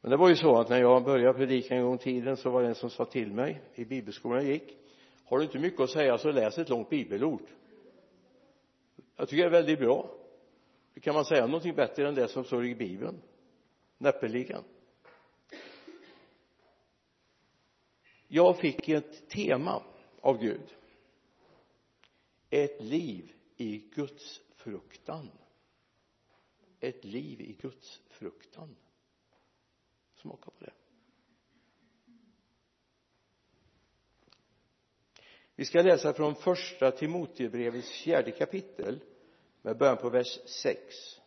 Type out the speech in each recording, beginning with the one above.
men det var ju så att när jag började predika en gång i tiden så var det en som sa till mig i bibelskolan jag gick har du inte mycket att säga så läs ett långt bibelord. Jag tycker det är väldigt bra. Kan man säga någonting bättre än det som står i bibeln? Näppeligen. Jag fick ett tema av Gud. Ett liv i Guds fruktan. Ett liv i Guds fruktan smaka på det. Vi ska läsa från första Timotebrevets fjärde kapitel med början på vers 6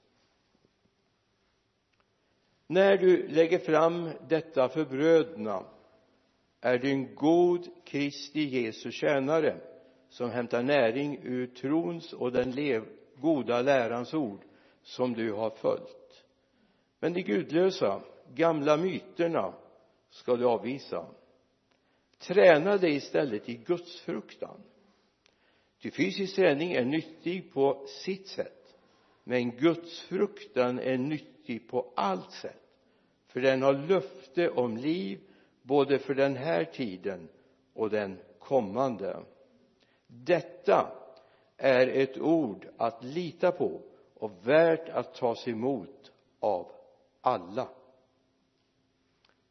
när du lägger fram detta för bröderna är du en god Kristi Jesu tjänare som hämtar näring ur trons och den lev, goda lärans ord som du har följt. Men de gudlösa gamla myterna ska du avvisa. Träna dig istället i gudsfruktan. ty fysisk träning är nyttig på sitt sätt men gudsfruktan är nyttig på allt sätt. För den har löfte om liv både för den här tiden och den kommande. Detta är ett ord att lita på och värt att tas emot av alla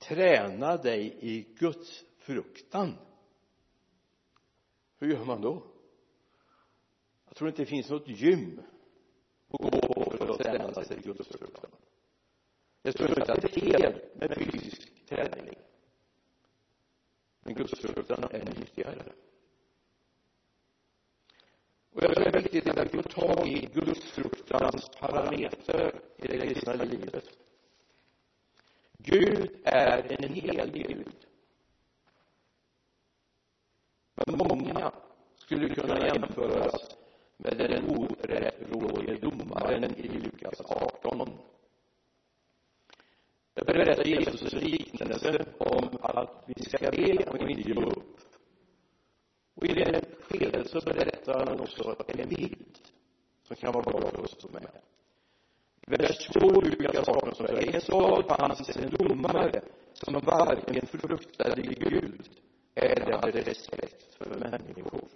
träna dig i Guds fruktan. Hur gör man då? Jag tror inte det finns något gym att gå på för att träna sig i Guds fruktan. Jag tror inte att det är fel med fysisk träning. Men Guds fruktan är nyttigare och jag tror det är viktigt att vi får tag i gudsfruktans parametrar i det kristna livet. Gud är en helig Gud. Men många skulle kunna jämföras med den orättrådige domaren i Lukas 18 där berättar Jesus en liknelse om att vi ska be och inte ge upp och i det skedet så berättar han också en bild som kan vara bra för oss är. med vers 2 Lukas 18 så är det i en stad fanns en domare som varken fruktade Gud eller hade respekt för människor.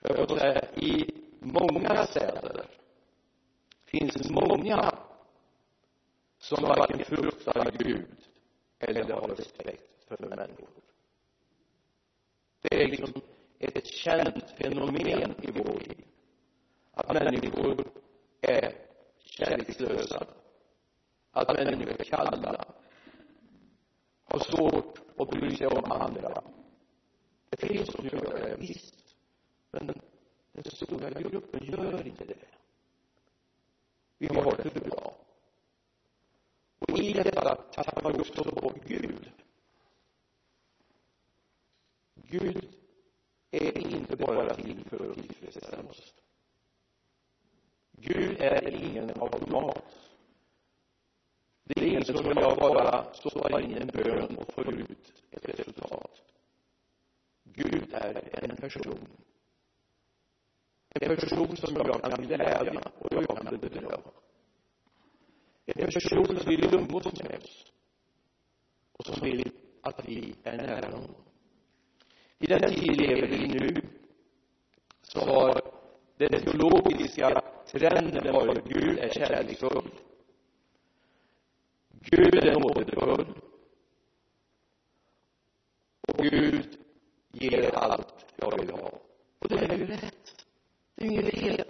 Jag vill säga i många städer finns många som varken fruktar Gud eller har respekt för människor. Det är liksom ett känt fenomen i vår tid att människor är kärlekslösa. Att människor är kalla har svårt att bry sig om andra. Det finns de som gör det, visst. Men den stora gruppen gör inte det. Vi har det för bra. Och i detta tappar vi också bort Gud. Gud är inte bara till för att tillfredsställa oss. Gud är ingen automat det är ingen som jag bara stoppar in en bön och får ut ett resultat. Gud är en person. En person som jag kan glädja och jag kan bedra. En person som vill umgås med oss och som vill att vi är nära honom. I den tid vi lever i nu så har den teologiska trenden varit Gud är kärleksfull. Gud är nådefull. Och Gud ger allt jag vill ha. Och det är ju rätt. Det är ju inget fel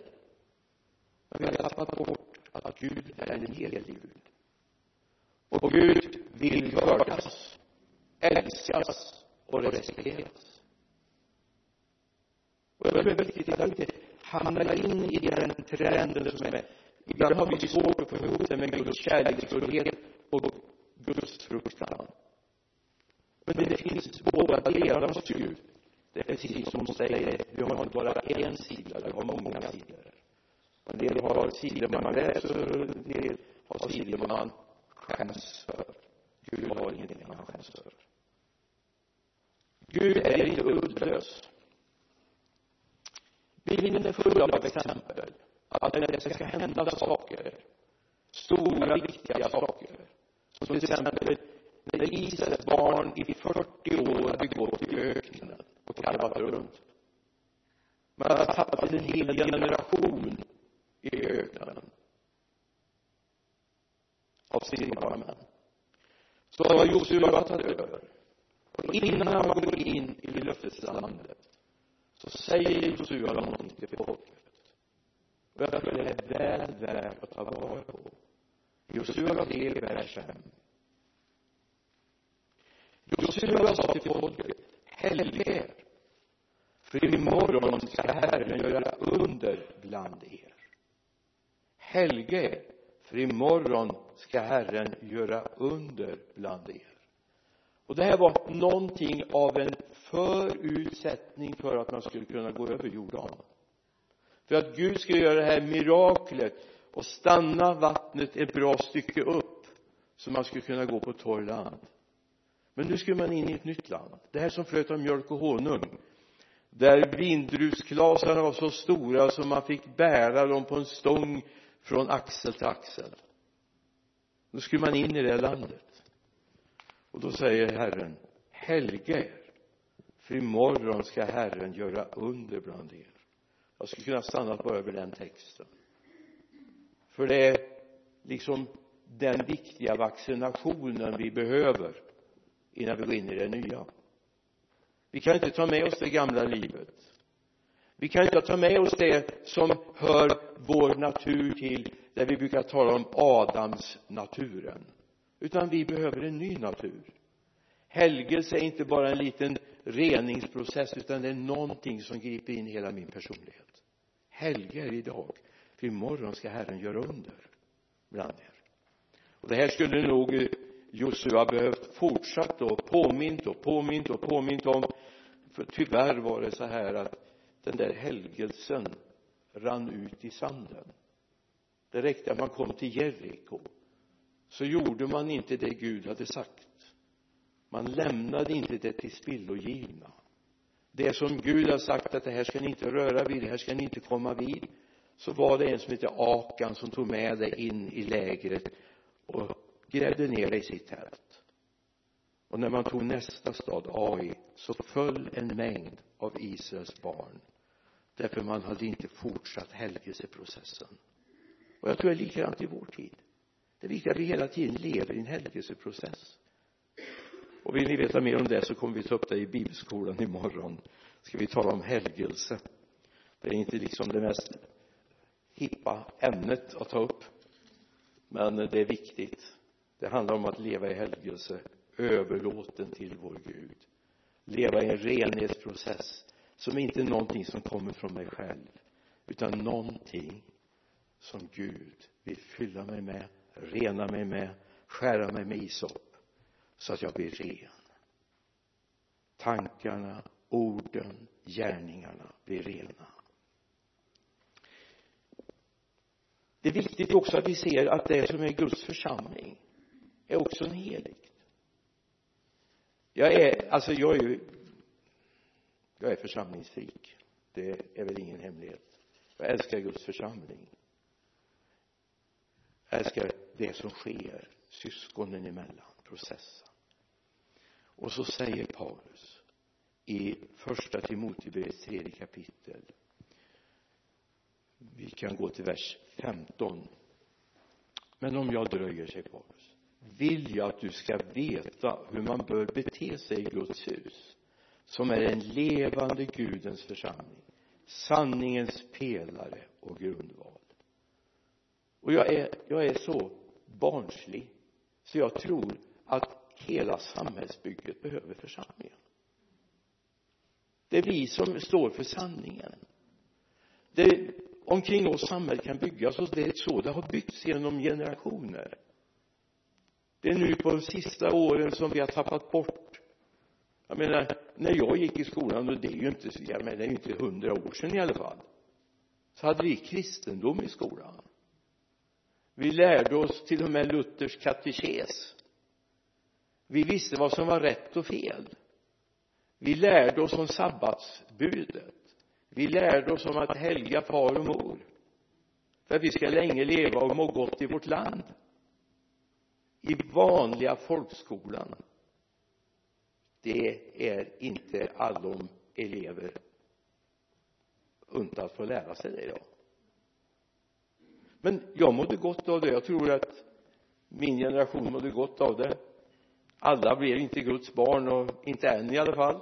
men vi har tappat bort att Gud är en helig Gud. Och Gud vill vördas älskas och respekteras. Och jag behöver inte titta inte hamna in i den trenden som är ibland har vi svårt att få ihop det med Guds kärleksfullhet och Guds fruktan. Men det finns båda delarna hos Gud det är precis som hon säger vi har inte bara en sida vi har många sidor. En del har sidor man läser och en del har sidor man skäms för Gud har ingenting han skäms för Gud är inte uddlös. Bibeln är full av exempel. Att när det ska hända saker. Stora viktiga saker. Som till exempel när Israels barn i 40 år hade gått i öknen och karvat runt. Man har tappat en hel generation i öknen. Av sina män så har Josua tagit över. Och innan man går in i löfteslandet så säger Josua någonting till folket. Och jag tror det är väl värt att ta vara på. Josua 3, vers 5 Josua sa till folket helge er för imorgon ska Herren göra under bland er. Helge er för imorgon ska Herren göra under bland er. Och det här var någonting av en förutsättning för att man skulle kunna gå över Jordan. För att Gud skulle göra det här miraklet och stanna vattnet ett bra stycke upp så man skulle kunna gå på torr land. Men nu skulle man in i ett nytt land. Det här som flöt av mjölk och honung där vindruvsklasarna var så stora så man fick bära dem på en stång från axel till axel. Då skulle man in i det landet. Och då säger Herren helge er för imorgon ska Herren göra under bland er. Jag skulle kunna stanna bara över den texten. För det är liksom den viktiga vaccinationen vi behöver innan vi går in i det nya. Vi kan inte ta med oss det gamla livet. Vi kan inte ta med oss det som hör vår natur till där vi brukar tala om Adams naturen utan vi behöver en ny natur. Helgelse är inte bara en liten reningsprocess utan det är någonting som griper in i hela min personlighet. Helger idag för imorgon ska Herren göra under bland er. Och det här skulle nog Josua behövt fortsatt och påmint och påmint och påmint om. För tyvärr var det så här att den där helgelsen rann ut i sanden. Det räckte att man kom till Jeriko. Så gjorde man inte det Gud hade sagt man lämnade inte det till spillogivna. Det som Gud har sagt att det här ska ni inte röra vid, det här ska ni inte komma vid. Så var det en som hette Akan som tog med det in i lägret och grävde ner det i sitt tält. Och när man tog nästa stad Ai så föll en mängd av Israels barn. Därför man hade inte fortsatt helgelseprocessen. Och jag tror det är likadant i vår tid. Det är viktigt att vi hela tiden lever i en helgelseprocess och vill ni veta mer om det så kommer vi ta upp det i bibelskolan imorgon. Ska vi tala om helgelse? Det är inte liksom det mest hippa ämnet att ta upp. Men det är viktigt. Det handlar om att leva i helgelse överlåten till vår Gud. Leva i en renhetsprocess som inte är någonting som kommer från mig själv utan någonting som Gud vill fylla mig med rena mig med skära mig med isop så att jag blir ren. Tankarna orden gärningarna blir rena. Det är viktigt också att vi ser att det som är Guds församling är också en heligt jag är alltså jag är ju jag är församlingsfrik det är väl ingen hemlighet. Jag älskar Guds församling. Jag älskar det som sker syskonen emellan processen och så säger Paulus i första Timotebrevets tredje kapitel. Vi kan gå till vers 15 men om jag dröjer säger Paulus vill jag att du ska veta hur man bör bete sig i Guds hus som är en levande Gudens församling sanningens pelare och grundval. Och jag är, jag är så barnslig så jag tror att hela samhällsbygget behöver församlingen. Det är vi som står för sanningen. Det omkring oss samhället kan byggas och det är så det har byggts genom generationer. Det är nu på de sista åren som vi har tappat bort jag menar när jag gick i skolan och det är ju inte jag menar det är ju inte hundra år sedan i alla fall. Så hade vi kristendom i skolan. Vi lärde oss till och med Luthers katekes vi visste vad som var rätt och fel. Vi lärde oss om sabbatsbudet. Vi lärde oss om att helga far och mor. För att vi ska länge leva och må gott i vårt land. I vanliga folkskolan. Det är inte allom elever unt att få lära sig det idag. Men jag mådde gott av det. Jag tror att min generation mådde gott av det alla blev inte Guds barn och inte än i alla fall.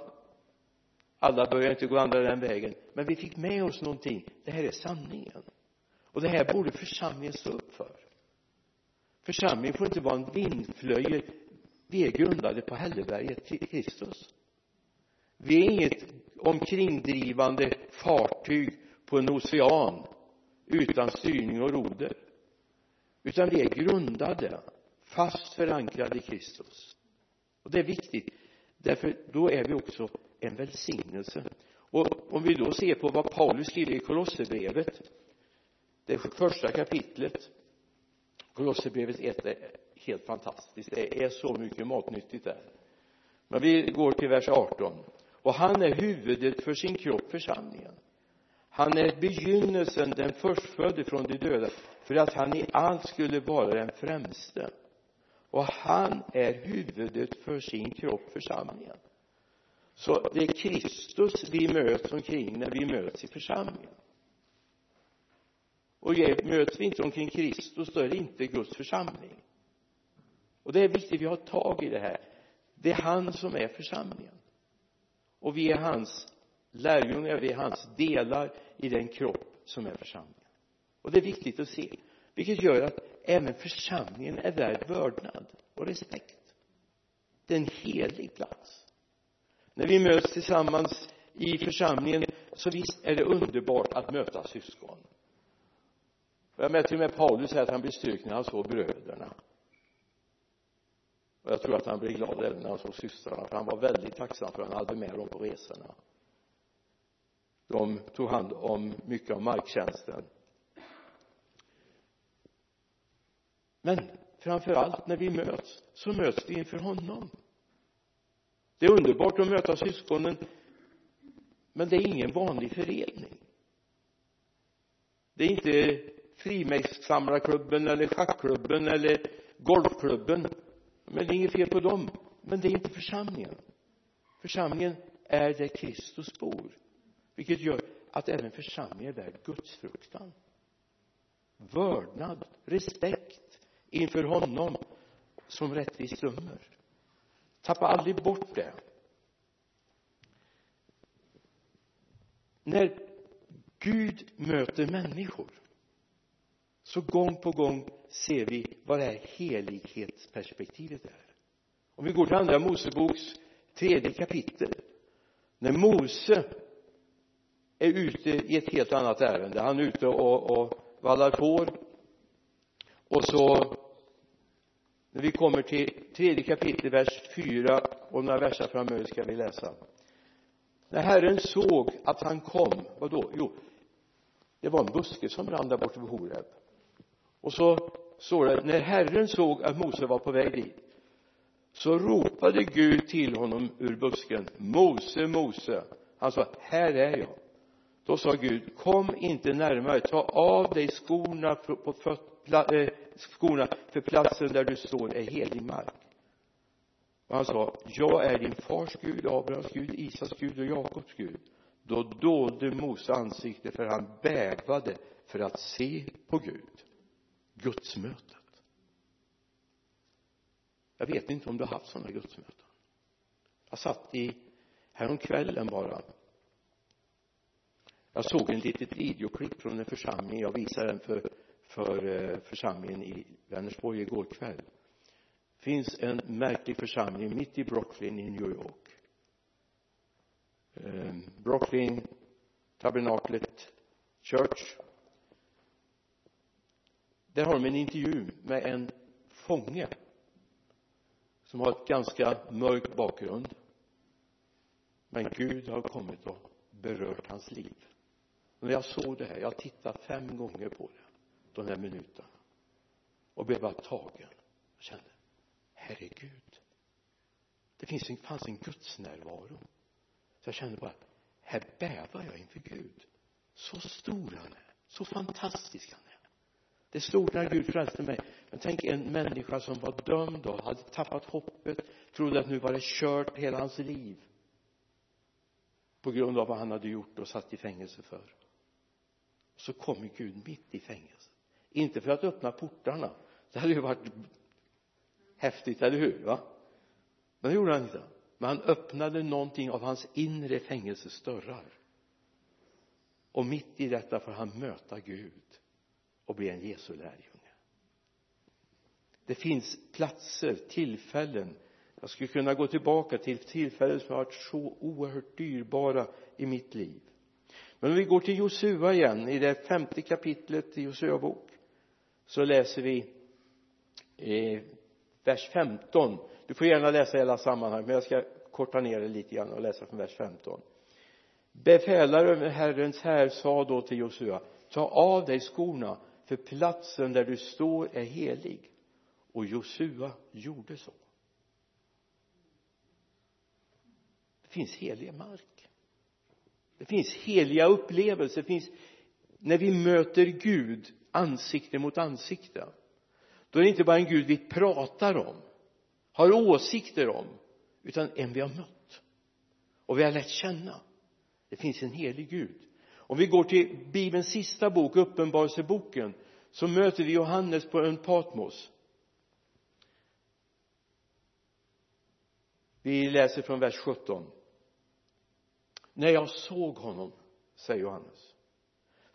Alla började inte gå andra den vägen. Men vi fick med oss någonting. Det här är sanningen. Och det här borde församlingen stå upp för. Församlingen får inte vara en vindflöjel. Vi är grundade på Hälleberget Kristus. Vi är inget omkringdrivande fartyg på en ocean utan styrning och roder. Utan vi är grundade fast förankrade i Kristus och det är viktigt därför då är vi också en välsignelse. Och om vi då ser på vad Paulus skriver i Kolosserbrevet det första kapitlet Kolosserbrevet 1 är helt fantastiskt. Det är så mycket matnyttigt där. Men vi går till vers 18 och han är huvudet för sin kropp församlingen. Han är begynnelsen den förstfödde från de döda för att han i allt skulle vara den främste och han är huvudet för sin kropp församlingen. Så det är Kristus vi möts omkring när vi möts i församlingen. Och möts vi inte omkring Kristus då är det inte Guds församling. Och det är viktigt vi har tag i det här. Det är han som är församlingen. Och vi är hans lärjungar, vi är hans delar i den kropp som är församlingen. Och det är viktigt att se vilket gör att även församlingen är värd vördnad och respekt. Det är en helig plats. När vi möts tillsammans i församlingen så visst är det underbart att möta syskon. Jag med till och med Paulus säger att han blev styrkt när han såg bröderna. Och jag tror att han blev glad även när han såg systrarna för han var väldigt tacksam för att han hade med dem på resorna. De tog hand om mycket av marktjänsten. Men framför allt när vi möts så möts vi inför honom. Det är underbart att möta syskonen men det är ingen vanlig förening. Det är inte frimärkssamlarklubben eller schackklubben eller golfklubben. Men det är inget fel på dem. Men det är inte församlingen. Församlingen är där Kristus bor vilket gör att även församlingen är värd gudsfruktan. Vördnad, respekt inför honom som rättvis dömer tappa aldrig bort det. När Gud möter människor så gång på gång ser vi vad det här helighetsperspektivet är. Om vi går till andra Moseboks tredje kapitel när Mose är ute i ett helt annat ärende. Han är ute och, och vallar får och så när vi kommer till tredje kapitel vers fyra och några verser framöver ska vi läsa. När Herren såg att han kom vad då jo det var en buske som brann där borta vid Horeb. Och så står det när Herren såg att Mose var på väg dit så ropade Gud till honom ur busken Mose, Mose. Han sa här är jag. Då sa Gud kom inte närmare ta av dig skorna på, fötterna. Eh, skorna för platsen där du står är helig mark. Och han sa jag är din fars Gud Abrahams Gud Isaks Gud och Jakobs Gud. Då dolde Mose ansikte för han bävade för att se på Gud gudsmötet jag vet inte om du har haft sådana gudsmöten. Jag satt i häromkvällen bara. Jag såg en litet videoklipp från en församling. Jag visade den för, för eh, församlingen i Vänersborg igår kväll. Det finns en märklig församling mitt i Brooklyn i New York. Eh, Brooklyn Tabernaklet Church. Där har de en intervju med en fånge som har ett ganska mörk bakgrund. Men Gud har kommit och berört hans liv. När jag såg det här jag tittade fem gånger på det de där minuterna och blev bara tagen. Och kände herregud. Det finns en, fanns en gudsnärvaro. Så jag kände bara här bävar jag inför Gud. Så stor han är. Så fantastisk han är. Det är stort när Gud frälste mig. Men tänk en människa som var dömd och hade tappat hoppet trodde att nu var det kört hela hans liv. På grund av vad han hade gjort och satt i fängelse för. Så kommer Gud mitt i fängelset inte för att öppna portarna. Det hade ju varit häftigt, eller hur? Va? Men det gjorde han inte. Men han öppnade någonting av hans inre fängelsesdörrar och mitt i detta får han möta Gud och bli en Jesu lärjunge. Det finns platser, tillfällen. Jag skulle kunna gå tillbaka till tillfällen som har varit så oerhört dyrbara i mitt liv. Men om vi går till Josua igen i det femte kapitlet i Josua bok så läser vi eh, vers 15 du får gärna läsa hela sammanhanget men jag ska korta ner det lite grann och läsa från vers 15 befälare över Herrens här sa då till Josua ta av dig skorna för platsen där du står är helig. Och Josua gjorde så. Det finns helig mark. Det finns heliga upplevelser. Det finns när vi möter Gud ansikte mot ansikte. Då är det inte bara en Gud vi pratar om har åsikter om utan en vi har mött. Och vi har lärt känna. Det finns en helig Gud. Om vi går till bibelns sista bok uppenbarelseboken så möter vi Johannes på ön Patmos. Vi läser från vers 17 när jag såg honom säger Johannes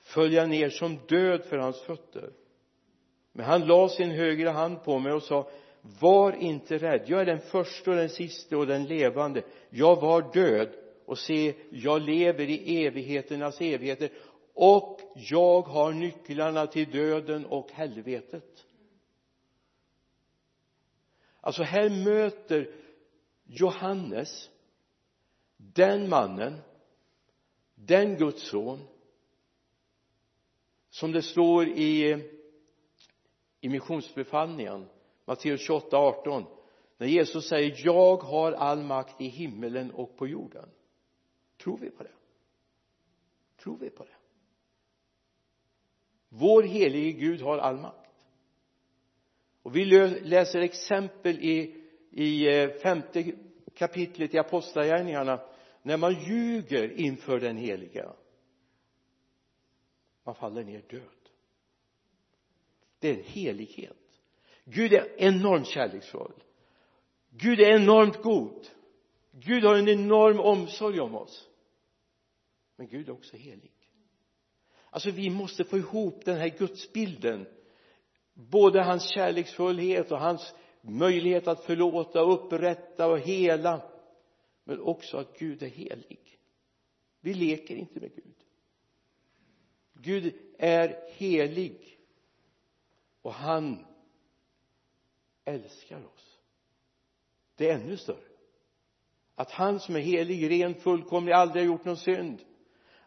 föll jag ner som död för hans fötter. Men han la sin högra hand på mig och sa var inte rädd. Jag är den första och den siste och den levande. Jag var död. Och se jag lever i evigheternas evigheter. Och jag har nycklarna till döden och helvetet. Alltså här möter Johannes den mannen den Guds son som det står i i missionsbefallningen Matteus 28, 18 när Jesus säger jag har all makt i himmelen och på jorden. Tror vi på det? Tror vi på det? Vår helige Gud har all makt. Och vi läser exempel i i eh, femte kapitlet i apostlagärningarna när man ljuger inför den heliga man faller ner död. Det är en helighet. Gud är enormt kärleksfull. Gud är enormt god. Gud har en enorm omsorg om oss. Men Gud är också helig. Alltså vi måste få ihop den här gudsbilden. Både hans kärleksfullhet och hans möjlighet att förlåta, upprätta och hela. Men också att Gud är helig. Vi leker inte med Gud. Gud är helig. Och han älskar oss. Det är ännu större. Att han som är helig, ren, fullkomlig, aldrig har gjort någon synd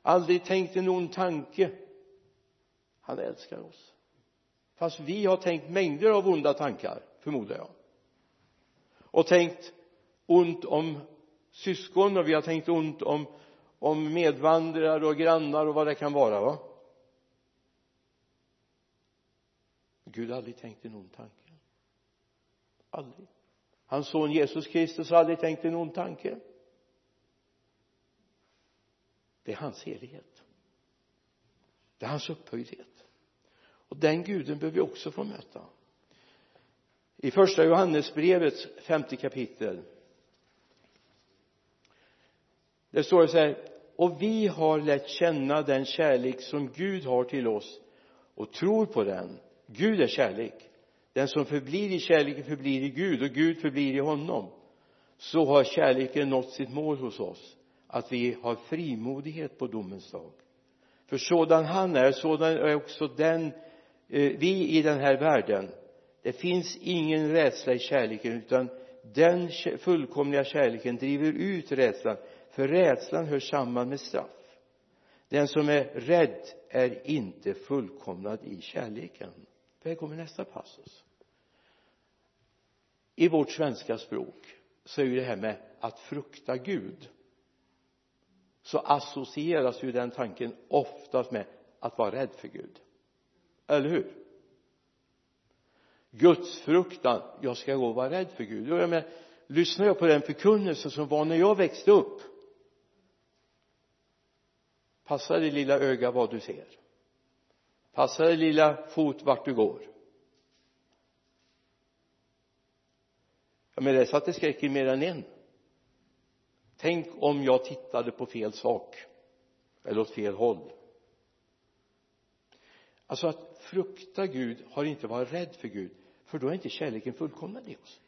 aldrig tänkt en ond tanke han älskar oss. Fast vi har tänkt mängder av onda tankar förmodar jag. Och tänkt ont om syskon och vi har tänkt ont om om medvandrare och grannar och vad det kan vara va? Gud har aldrig tänkt en ond tanke. Aldrig. Hans son Jesus Kristus har aldrig tänkt en ond tanke. Det är hans helighet det är hans upphöjdhet. Och den guden behöver vi också få möta. I första Johannesbrevets femte kapitel. Det står det så här och vi har lärt känna den kärlek som Gud har till oss och tror på den. Gud är kärlek. Den som förblir i kärleken förblir i Gud och Gud förblir i honom. Så har kärleken nått sitt mål hos oss att vi har frimodighet på domens dag. För sådan han är sådan är också den eh, vi i den här världen. Det finns ingen rädsla i kärleken utan den fullkomliga kärleken driver ut rädslan för rädslan hör samman med straff. Den som är rädd är inte fullkomnad i kärleken här kommer nästa passus. I vårt svenska språk så är ju det här med att frukta Gud så associeras ju den tanken oftast med att vara rädd för Gud. Eller hur? Gudsfruktan jag ska gå och vara rädd för Gud. Jag menar, lyssnar jag på den förkunnelse som var när jag växte upp? Passa det lilla öga vad du ser? Passa dig lilla fot vart du går. Ja men det satte skräck i mer än en. Tänk om jag tittade på fel sak eller åt fel håll. Alltså att frukta Gud har inte varit rädd för Gud för då är inte kärleken fullkomnad i oss.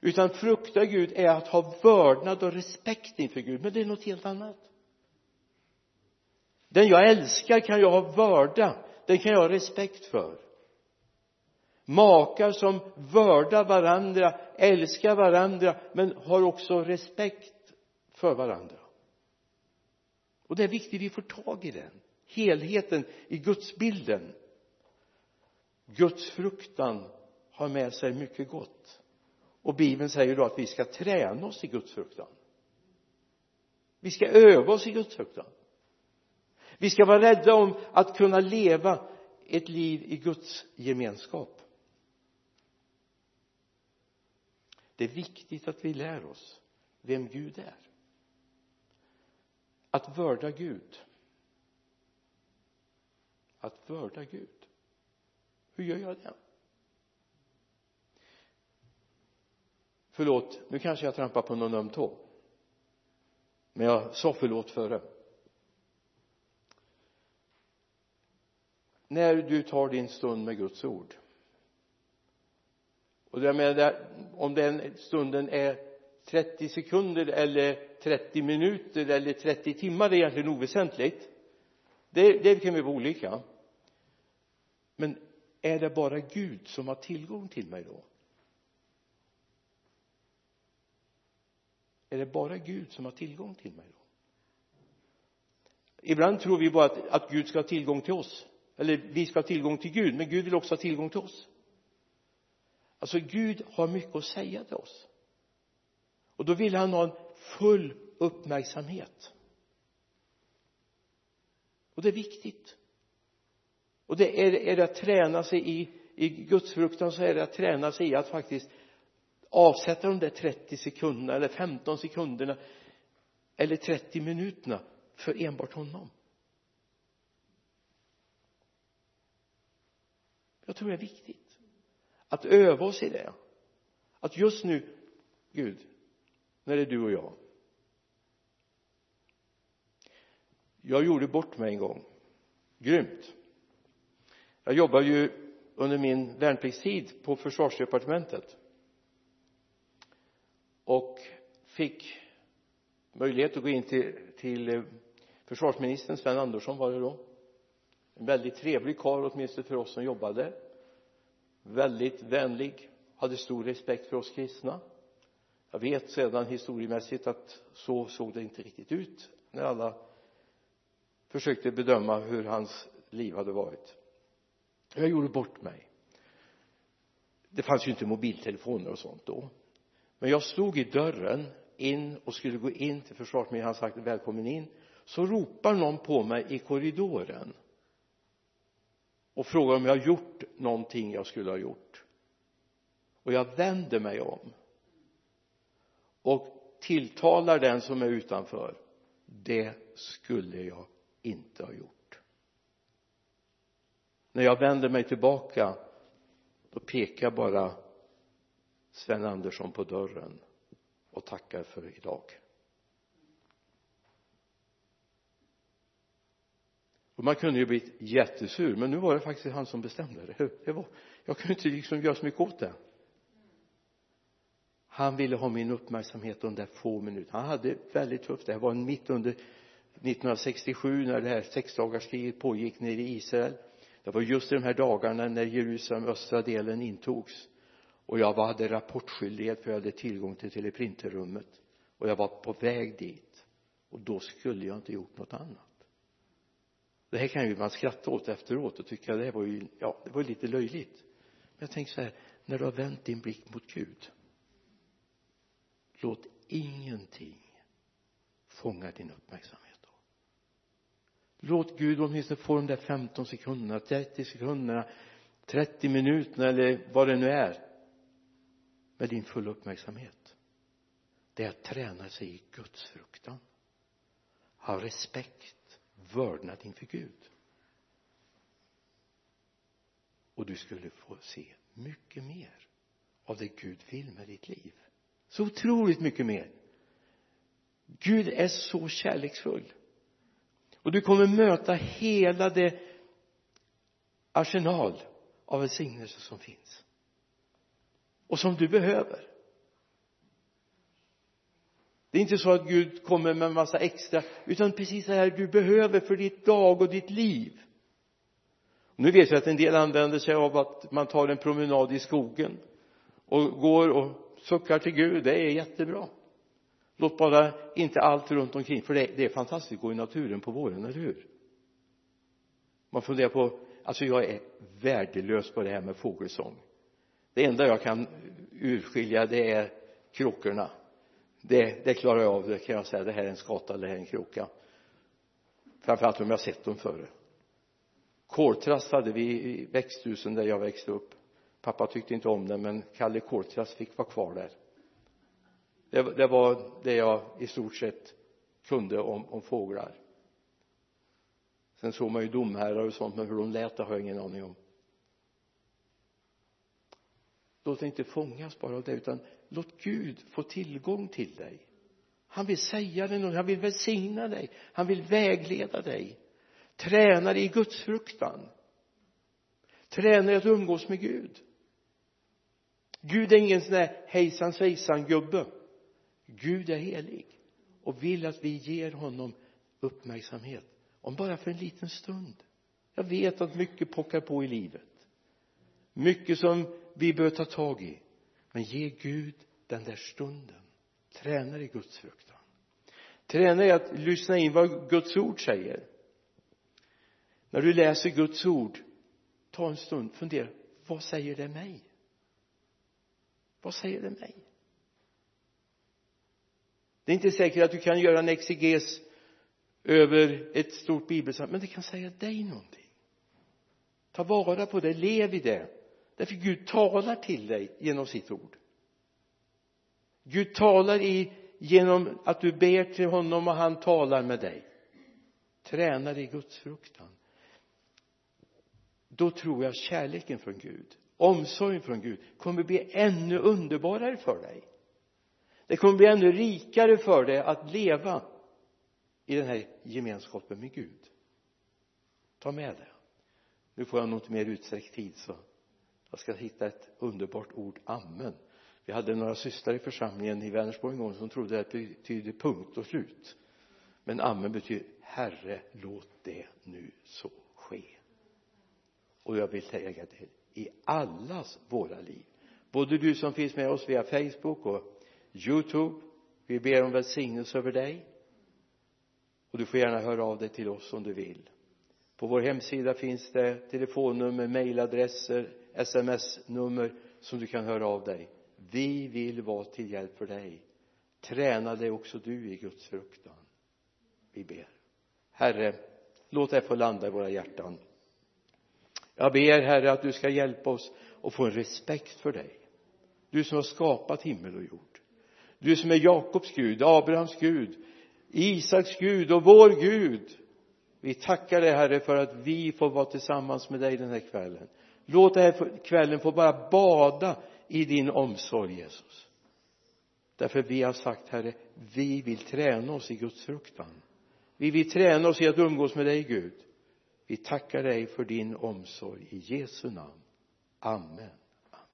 Utan frukta Gud är att ha vördnad och respekt inför Gud men det är något helt annat den jag älskar kan jag ha vörda den kan jag ha respekt för. Makar som vördar varandra älskar varandra men har också respekt för varandra. Och det är viktigt vi får tag i den helheten i gudsbilden. Guds fruktan har med sig mycket gott. Och bibeln säger då att vi ska träna oss i Guds fruktan vi ska öva oss i Guds fruktan vi ska vara rädda om att kunna leva ett liv i Guds gemenskap. Det är viktigt att vi lär oss vem Gud är. Att vörda Gud. Att vörda Gud. Hur gör jag det? Förlåt nu kanske jag trampar på någon öm tå. Men jag sa förlåt före. När du tar din stund med Guds ord. Och jag menar om den stunden är 30 sekunder eller 30 minuter eller 30 timmar det är egentligen oväsentligt. Det, det kan vi vara olika. Men är det bara Gud som har tillgång till mig då? Är det bara Gud som har tillgång till mig då? Ibland tror vi bara att, att Gud ska ha tillgång till oss eller vi ska ha tillgång till Gud men Gud vill också ha tillgång till oss. Alltså Gud har mycket att säga till oss. Och då vill han ha en full uppmärksamhet. Och det är viktigt. Och det är, är det att träna sig i i gudsfruktan så är det att träna sig i att faktiskt avsätta de där 30 sekunderna eller 15 sekunderna eller 30 minuterna för enbart honom. Jag tror det är viktigt att öva oss i det. Att just nu Gud när det är du och jag. Jag gjorde bort mig en gång. Grymt. Jag jobbade ju under min värnpliktstid på försvarsdepartementet. Och fick möjlighet att gå in till, till eh, försvarsministern Sven Andersson var det då en väldigt trevlig karl åtminstone för oss som jobbade. Väldigt vänlig. Hade stor respekt för oss kristna. Jag vet sedan historiemässigt att så såg det inte riktigt ut när alla försökte bedöma hur hans liv hade varit. Jag gjorde bort mig. Det fanns ju inte mobiltelefoner och sånt då. Men jag stod i dörren in och skulle gå in till försvarsministern. Han sagt välkommen in. Så ropar någon på mig i korridoren och frågar om jag har gjort någonting jag skulle ha gjort. Och jag vänder mig om och tilltalar den som är utanför. Det skulle jag inte ha gjort. När jag vänder mig tillbaka då pekar bara Sven Andersson på dörren och tackar för idag. Och man kunde ju blivit jättesur men nu var det faktiskt han som bestämde. Det, det var, jag kunde inte liksom göra så mycket åt det. Han ville ha min uppmärksamhet de där få minuterna han hade väldigt tufft. Det här var mitt under 1967 när det här sexdagarskriget pågick nere i Israel. Det var just i de här dagarna när Jerusalem östra delen intogs. Och jag hade rapportskyldighet för jag hade tillgång till teleprinterrummet. Och jag var på väg dit. Och då skulle jag inte gjort något annat det här kan ju man skratta åt efteråt och tycka det var ju ja det var lite löjligt. Men jag tänker så här när du har vänt din blick mot Gud låt ingenting fånga din uppmärksamhet då. Låt Gud åtminstone få de där 15 sekunderna 30 sekunderna 30 minuterna eller vad det nu är med din fulla uppmärksamhet. Det är att träna sig i Guds fruktan. Ha respekt vördnad inför Gud. Och du skulle få se mycket mer av det Gud vill med ditt liv. Så otroligt mycket mer. Gud är så kärleksfull. Och du kommer möta hela det arsenal av välsignelse som finns. Och som du behöver det är inte så att Gud kommer med en massa extra utan precis det här du behöver för ditt dag och ditt liv. Nu vet jag att en del använder sig av att man tar en promenad i skogen och går och suckar till Gud. Det är jättebra. Låt bara inte allt runt omkring för det, det är fantastiskt. Att gå i naturen på våren, eller hur? Man funderar på alltså jag är värdelös på det här med fågelsång. Det enda jag kan urskilja det är kråkorna det, det klarar jag av det kan jag säga. Det här är en skata det här är en kroka. Framförallt om jag sett dem före koltrast hade vi i växthusen där jag växte upp. Pappa tyckte inte om det men Kalle koltrast fick vara kvar där. Det, det var det jag i stort sett kunde om, om fåglar. Sen såg man ju domherrar och sånt men hur de lät det har jag ingen aning om. Låt dig inte fångas bara av det utan låt Gud få tillgång till dig. Han vill säga dig något, han vill välsigna dig han vill vägleda dig. Träna dig i Guds fruktan träna dig att umgås med Gud. Gud är ingen sån där hejsan svejsan gubbe. Gud är helig och vill att vi ger honom uppmärksamhet. Om bara för en liten stund. Jag vet att mycket pockar på i livet. Mycket som vi bör ta tag i. Men ge Gud den där stunden. Träna i Guds fruktan. Träna i att lyssna in vad Guds ord säger. När du läser Guds ord ta en stund fundera. Vad säger det mig? Vad säger det mig? Det är inte säkert att du kan göra en exeges över ett stort bibelsamtal, men det kan säga dig någonting. Ta vara på det, lev i det därför Gud talar till dig genom sitt ord. Gud talar i genom att du ber till honom och han talar med dig. Tränar i Guds fruktan. Då tror jag kärleken från Gud omsorgen från Gud kommer bli ännu underbarare för dig. Det kommer bli ännu rikare för dig att leva i den här gemenskapen med Gud. Ta med det. Nu får jag nog inte mer utsträckt tid så jag ska hitta ett underbart ord amen. Vi hade några systrar i församlingen i Vänersborg en gång som trodde att det betyder punkt och slut. Men amen betyder herre låt det nu så ske. Och jag vill säga det i allas våra liv både du som finns med oss via Facebook och Youtube vi ber om välsignelse över dig. Och du får gärna höra av dig till oss om du vill. På vår hemsida finns det telefonnummer, mejladresser, sms-nummer som du kan höra av dig. Vi vill vara till hjälp för dig. Träna dig också du i Guds fruktan. Vi ber. Herre låt det få landa i våra hjärtan. Jag ber herre att du ska hjälpa oss att få en respekt för dig. Du som har skapat himmel och jord. Du som är Jakobs Gud, Abrahams Gud Isaks Gud och vår Gud. Vi tackar dig herre för att vi får vara tillsammans med dig den här kvällen låt den här kvällen få bara bada i din omsorg Jesus. Därför vi har sagt herre vi vill träna oss i Guds fruktan. Vi vill träna oss i att umgås med dig Gud. Vi tackar dig för din omsorg i Jesu namn. Amen.